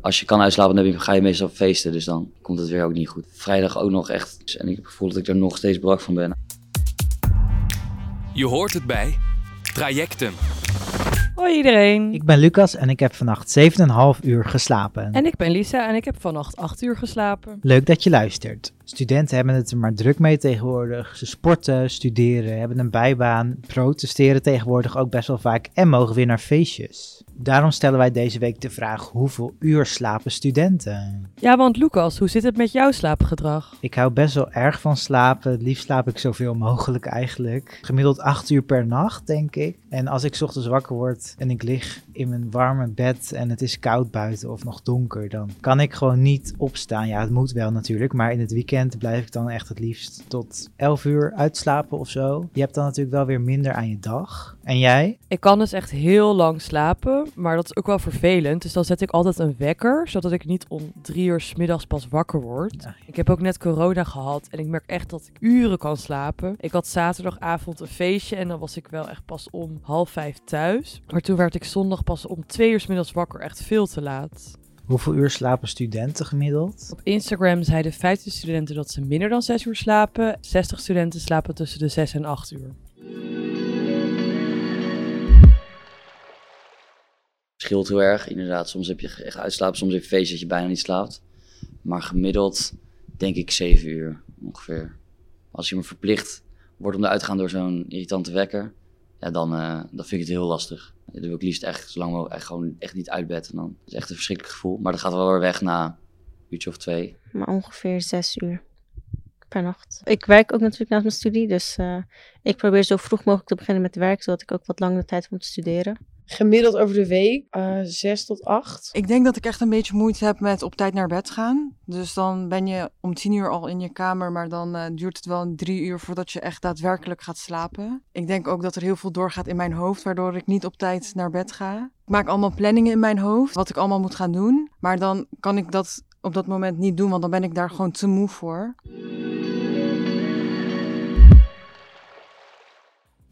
Als je kan uitslapen, dan heb je- ga je meestal feesten. Dus dan komt het weer ook niet goed. Vrijdag ook nog echt. En ik heb het gevoel dat ik er nog steeds brak van ben. Je hoort het bij Trajecten. Hoi iedereen. Ik ben Lucas en ik heb vannacht 7,5 uur geslapen. En ik ben Lisa en ik heb vannacht 8 uur geslapen. Leuk dat je luistert. Studenten hebben het er maar druk mee tegenwoordig. Ze sporten, studeren, hebben een bijbaan, protesteren tegenwoordig ook best wel vaak en mogen weer naar feestjes. Daarom stellen wij deze week de vraag: hoeveel uur slapen studenten? Ja, want Lucas, hoe zit het met jouw slaapgedrag? Ik hou best wel erg van slapen. Het liefst slaap ik zoveel mogelijk eigenlijk. Gemiddeld 8 uur per nacht, denk ik. En als ik 's ochtends wakker word en ik lig in mijn warme bed en het is koud buiten of nog donker, dan kan ik gewoon niet opstaan. Ja, het moet wel natuurlijk, maar in het weekend blijf ik dan echt het liefst tot 11 uur uitslapen of zo. Je hebt dan natuurlijk wel weer minder aan je dag. En jij? Ik kan dus echt heel lang slapen, maar dat is ook wel vervelend. Dus dan zet ik altijd een wekker, zodat ik niet om drie uur 's middags pas wakker word. Ik heb ook net corona gehad en ik merk echt dat ik uren kan slapen. Ik had zaterdagavond een feestje en dan was ik wel echt pas om half vijf thuis. Maar toen werd ik zondag pas om twee uur 's middags wakker, echt veel te laat. Hoeveel uur slapen studenten gemiddeld? Op Instagram zeiden 15 studenten dat ze minder dan 6 uur slapen. 60 studenten slapen tussen de 6 en 8 uur. Scheelt heel erg. Inderdaad, soms heb je echt uitslapen, soms heb je feest dat je bijna niet slaapt. Maar gemiddeld denk ik 7 uur ongeveer. Als je me verplicht wordt om eruit te gaan door zo'n irritante wekker, ja, dan, eh, dan vind ik het heel lastig. Dan wil ik liefst echt, zolang mogelijk, echt gewoon echt niet uit bed. En dan is echt een verschrikkelijk gevoel. Maar dat gaat wel weer weg na een uurtje of twee. maar ongeveer zes uur per nacht. Ik werk ook natuurlijk naast mijn studie, dus eh, ik probeer zo vroeg mogelijk te beginnen met werk, zodat ik ook wat langere tijd te studeren. Gemiddeld over de week eh 6 tot 8. Ik denk dat ik echt een beetje moeite heb met op tijd naar bed gaan. Dus dan ben je om tien uur al in je kamer, maar dan eh, duurt het wel drie uur voordat je echt daadwerkelijk gaat slapen. Ik denk ook dat er heel veel doorgaat in mijn hoofd, waardoor ik niet op tijd naar bed ga. Ik maak allemaal planningen in mijn hoofd, wat ik allemaal moet gaan doen. Maar dan kan ik dat op dat moment niet doen, want dan ben ik daar gewoon te moe voor.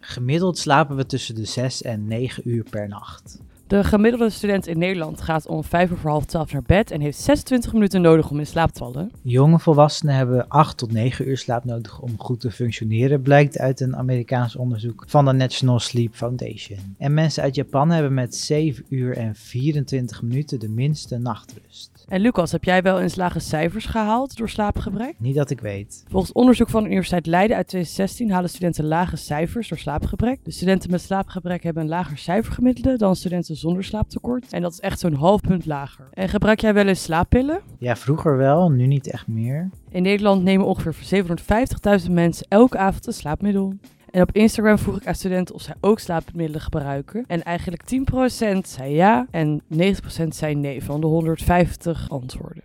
Gemiddeld slapen we tussen de 6 en 9 uur per nacht. De gemiddelde student in Nederland gaat om 5 uur voor half 12 naar bed en heeft 26 minuten nodig om in slaap te vallen. Jonge volwassenen hebben 8 tot 9 uur slaap nodig om goed te functioneren, blijkt uit een Amerikaans onderzoek van de National Sleep Foundation. En mensen uit Japan hebben met 7 uur en 24 minuten de minste nachtrust. En Lucas, heb jij wel eens lage cijfers gehaald door slaapgebrek? Niet dat ik weet. Volgens onderzoek van de Universiteit Leiden uit 2016 halen studenten lage cijfers door slaapgebrek. De studenten met slaapgebrek hebben een lager cijfergemiddelde dan studenten zonder slaaptekort. En dat is echt zo'n half punt lager. En gebruik jij wel eens slaappillen? Ja, vroeger wel, nu niet echt meer. In Nederland nemen ongeveer 750.000 mensen elke avond een slaapmiddel. En op Instagram vroeg ik aan studenten of zij ook slaapmiddelen gebruiken. En eigenlijk 10% zei ja en 90% zei nee van de 150 antwoorden.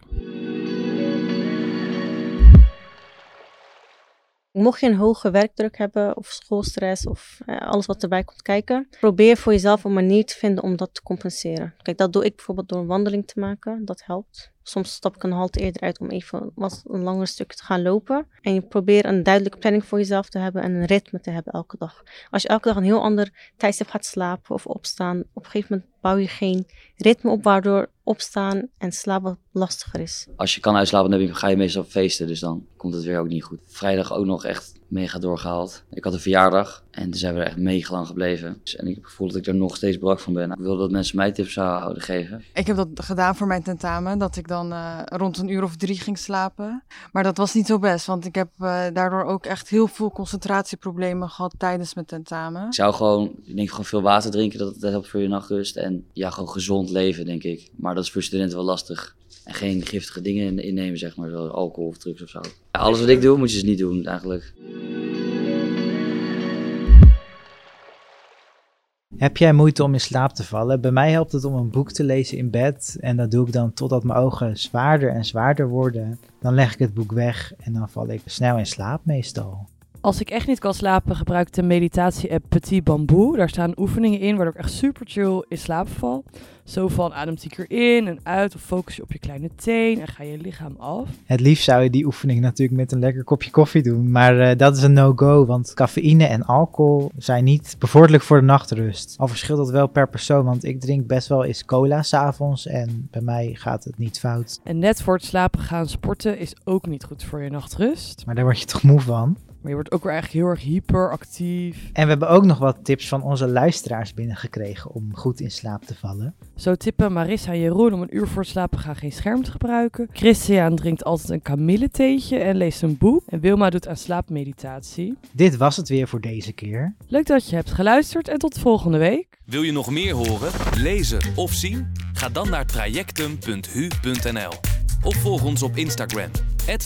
Mocht je een hoge werkdruk hebben of schoolstress of eh, alles wat erbij komt kijken, probeer voor jezelf een manier te vinden om dat te compenseren. Kijk, dat doe ik bijvoorbeeld door een wandeling te maken. Dat helpt. Soms stap ik een halte eerder uit om even wat een langer stuk te gaan lopen. En je probeert een duidelijke planning voor jezelf te hebben en een ritme te hebben elke dag. Als je elke dag een heel ander tijdstip gaat slapen of opstaan, op een gegeven moment bouw je geen ritme op waardoor opstaan en slapen lastiger is. Als je kan uitslapen, dan ga je meestal feesten. Dus dan komt het weer ook niet goed. Vrijdag ook nog echt mega doorgehaald. Ik had een verjaardag en toen zijn we er echt mega lang gebleven. En ik heb het gevoel dat ik er nog steeds brak van ben. Ik wilde dat mensen mij tips zouden geven. Ik heb dat gedaan voor mijn tentamen, dat ik dan eh, rond een uur of drie ging slapen. Maar dat was niet zo best, want ik heb eh, daardoor ook echt heel veel concentratieproblemen gehad tijdens mijn tentamen. Ik zou gewoon, ik denk gewoon veel water drinken, dat het helpt voor je nachtrust. En ja, gewoon gezond leven, denk ik. Maar dat is voor studenten wel lastig. En geen giftige dingen in- innemen, zeg maar, zoals alcohol of drugs of zo. Ja, alles wat ik doe, moet je dus niet doen, eigenlijk. Heb jij moeite om in slaap te vallen? Bij mij helpt het om een boek te lezen in bed. En dat doe ik dan totdat mijn ogen zwaarder en zwaarder worden. Dan leg ik het boek weg en dan val ik snel in slaap meestal. Als ik echt niet kan slapen, gebruik ik de meditatie-app Petit Bamboo. Daar staan oefeningen in waardoor ik echt super chill in slaap val. Zo van adem keer in en uit of focus je op je kleine teen en ga je lichaam af. Het liefst zou je die oefening natuurlijk met een lekker kopje koffie doen. Maar eh, dat is een no-go, want cafeïne en alcohol zijn niet bevorderlijk voor de nachtrust. Al verschilt dat wel per persoon, want ik drink best wel eens cola s'avonds en bij mij gaat het niet fout. En net voor het slapen gaan sporten is ook niet goed voor je nachtrust. Maar daar word je toch moe van? Maar je wordt ook weer eigenlijk heel erg hyperactief. En we hebben ook nog wat tips van onze luisteraars binnengekregen om goed in slaap te vallen. Zo tippen Marissa en Jeroen om een uur voor het slapen gaan geen scherm te gebruiken. Christian drinkt altijd een kamilletheetje en leest een boek. En Wilma doet aan slaapmeditatie. Dit was het weer voor deze keer. Leuk dat je hebt geluisterd en tot volgende week. Wil je nog meer horen, lezen of zien? Ga dan naar trajectum.hu.nl of volg ons op Instagram,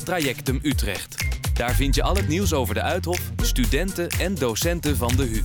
trajectumutrecht. Daar vind je al het nieuws over de Uithof, studenten en docenten van de HU.